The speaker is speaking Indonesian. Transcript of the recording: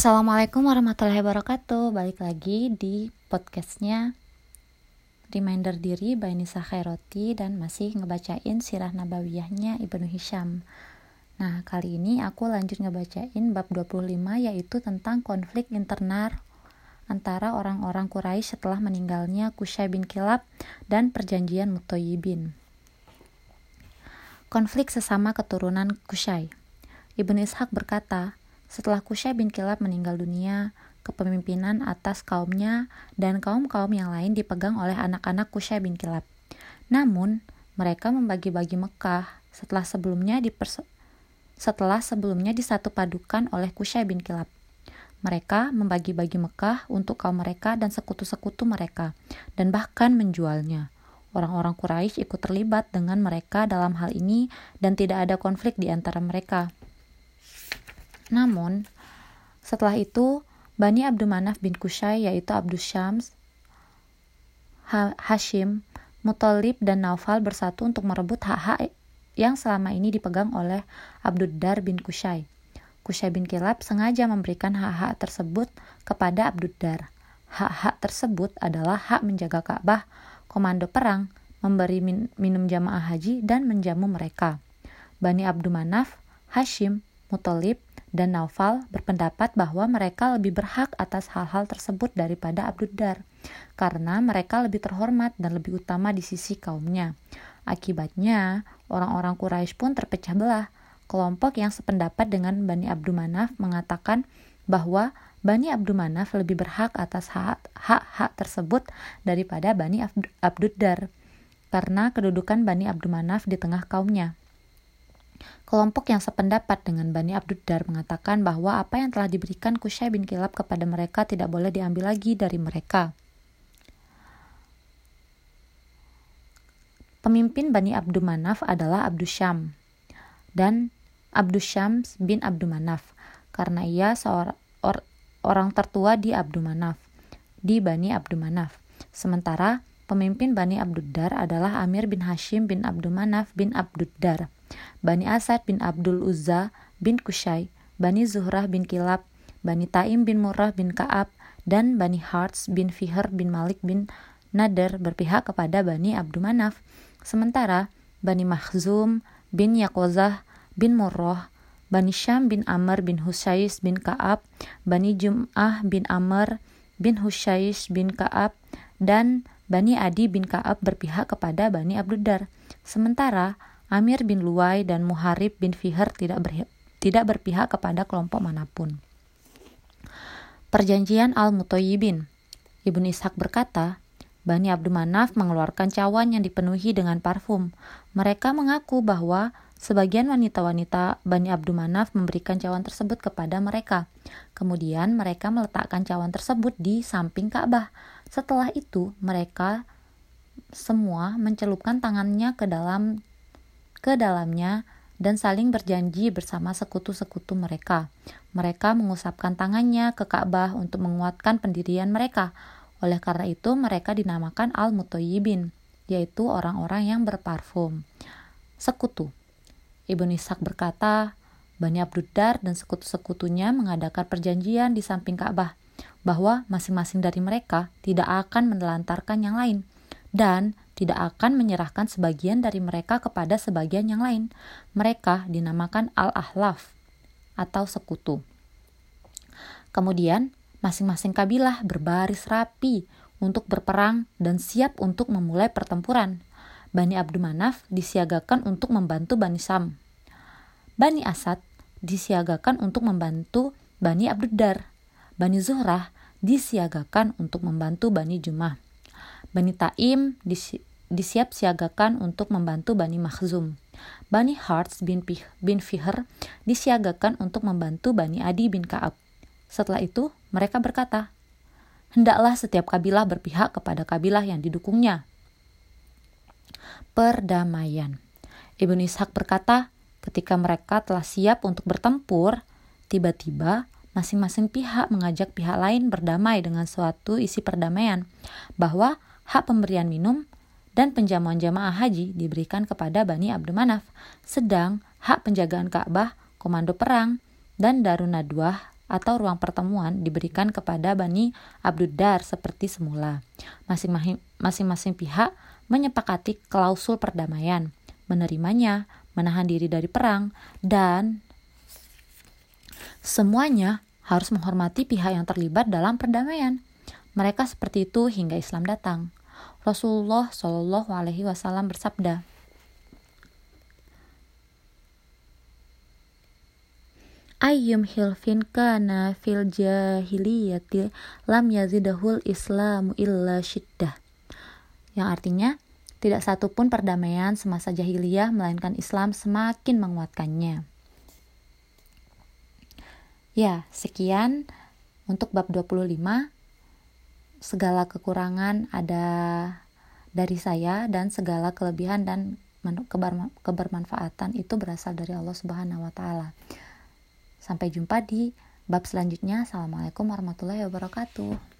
Assalamualaikum warahmatullahi wabarakatuh Balik lagi di podcastnya Reminder Diri by Nisa Khairoti Dan masih ngebacain sirah nabawiyahnya Ibnu Hisham Nah kali ini aku lanjut ngebacain bab 25 Yaitu tentang konflik internal antara orang-orang Quraisy setelah meninggalnya Kushay bin Kilab dan perjanjian Mutoyibin. Konflik sesama keturunan Kushay. Ibnu Ishaq berkata, setelah Kushay bin Kilab meninggal dunia, kepemimpinan atas kaumnya dan kaum-kaum yang lain dipegang oleh anak-anak Kushay bin Kilab. Namun, mereka membagi-bagi Mekah setelah sebelumnya setelah sebelumnya disatu padukan oleh Kushay bin Kilab. Mereka membagi-bagi Mekah untuk kaum mereka dan sekutu-sekutu mereka, dan bahkan menjualnya. Orang-orang Quraisy ikut terlibat dengan mereka dalam hal ini dan tidak ada konflik di antara mereka. Namun, setelah itu, Bani Abdul Manaf bin Kushay yaitu Abdul Syams, ha Hashim, Mutalib, dan Naufal bersatu untuk merebut hak-hak yang selama ini dipegang oleh Abduddar bin Kushay. Kushay bin Kilab sengaja memberikan hak-hak tersebut kepada Abduddar. Hak-hak tersebut adalah hak menjaga Ka'bah, komando perang, memberi min minum jamaah haji, dan menjamu mereka. Bani Abdul Manaf, Hashim, Mutalib, dan Naufal berpendapat bahwa mereka lebih berhak atas hal-hal tersebut daripada Abduddar, karena mereka lebih terhormat dan lebih utama di sisi kaumnya. Akibatnya, orang-orang Quraisy pun terpecah belah. Kelompok yang sependapat dengan Bani Abdul Manaf mengatakan bahwa Bani Abdul Manaf lebih berhak atas hak-hak tersebut daripada Bani Abduddar, karena kedudukan Bani Abdul Manaf di tengah kaumnya. Kelompok yang sependapat dengan Bani Abduddar mengatakan bahwa apa yang telah diberikan Kushay bin Kilab kepada mereka tidak boleh diambil lagi dari mereka. Pemimpin Bani Abdul Manaf adalah Abdul Syam dan Abdul Syams bin Abdul Manaf karena ia seorang or, orang tertua di Abdul Manaf di Bani Abdul Manaf. Sementara pemimpin Bani Abduddar adalah Amir bin Hashim bin Abdul Manaf bin Abduddar. Bani Asad bin Abdul Uzza bin Kushay, Bani Zuhrah bin Kilab, Bani Taim bin Murrah bin Ka'ab, dan Bani Harts bin Fihr bin Malik bin Nader berpihak kepada Bani Abdul Manaf. Sementara Bani Mahzum bin Yakozah bin Murrah, Bani Syam bin Amr bin Husyais bin Ka'ab, Bani Jum'ah bin Amr bin Husyais bin Ka'ab, dan Bani Adi bin Ka'ab berpihak kepada Bani Abduddar. Sementara Amir bin Luwai dan Muharib bin Fihr tidak, tidak berpihak kepada kelompok mana pun. Perjanjian Al-Mutoyibin Ibnu Ishaq berkata, Bani Abdul Manaf mengeluarkan cawan yang dipenuhi dengan parfum. Mereka mengaku bahwa sebagian wanita-wanita Bani Abdul Manaf memberikan cawan tersebut kepada mereka. Kemudian mereka meletakkan cawan tersebut di samping Ka'bah. Setelah itu, mereka semua mencelupkan tangannya ke dalam ke dalamnya dan saling berjanji bersama sekutu-sekutu mereka. Mereka mengusapkan tangannya ke Ka'bah untuk menguatkan pendirian mereka. Oleh karena itu, mereka dinamakan Al-Mutoyibin, yaitu orang-orang yang berparfum. Sekutu. Ibnu Ishaq berkata, Bani Abduddar dan sekutu-sekutunya mengadakan perjanjian di samping Ka'bah bahwa masing-masing dari mereka tidak akan menelantarkan yang lain dan tidak akan menyerahkan sebagian dari mereka kepada sebagian yang lain. Mereka dinamakan al-ahlaf atau sekutu. Kemudian, masing-masing kabilah berbaris rapi untuk berperang dan siap untuk memulai pertempuran. Bani Abdul Manaf disiagakan untuk membantu Bani Sam. Bani Asad disiagakan untuk membantu Bani Abduddar. Bani Zuhrah disiagakan untuk membantu Bani Jumah. Bani Taim disi disiap-siagakan untuk membantu Bani Makhzum. Bani Harts bin, Pih, bin Fihr disiagakan untuk membantu Bani Adi bin Ka'ab. Setelah itu, mereka berkata, Hendaklah setiap kabilah berpihak kepada kabilah yang didukungnya. Perdamaian Ibnu Ishaq berkata, ketika mereka telah siap untuk bertempur, tiba-tiba masing-masing pihak mengajak pihak lain berdamai dengan suatu isi perdamaian, bahwa hak pemberian minum dan penjamuan jamaah haji diberikan kepada Bani Abdul Manaf, sedang hak penjagaan Ka'bah, komando perang, dan Darun Nadwah atau ruang pertemuan diberikan kepada Bani Abduddar seperti semula. Masing-masing pihak menyepakati klausul perdamaian, menerimanya, menahan diri dari perang, dan semuanya harus menghormati pihak yang terlibat dalam perdamaian. Mereka seperti itu hingga Islam datang. Rasulullah Shallallahu Alaihi Wasallam bersabda, ayyum hilfin kana fil jahiliyati lam yazidahul islamu illa syiddah yang artinya tidak satu pun perdamaian semasa jahiliyah melainkan Islam semakin menguatkannya. Ya, sekian untuk bab 25. Segala kekurangan ada dari saya dan segala kelebihan dan kebermanfaatan itu berasal dari Allah Subhanahu wa taala. Sampai jumpa di bab selanjutnya. Assalamualaikum warahmatullahi wabarakatuh.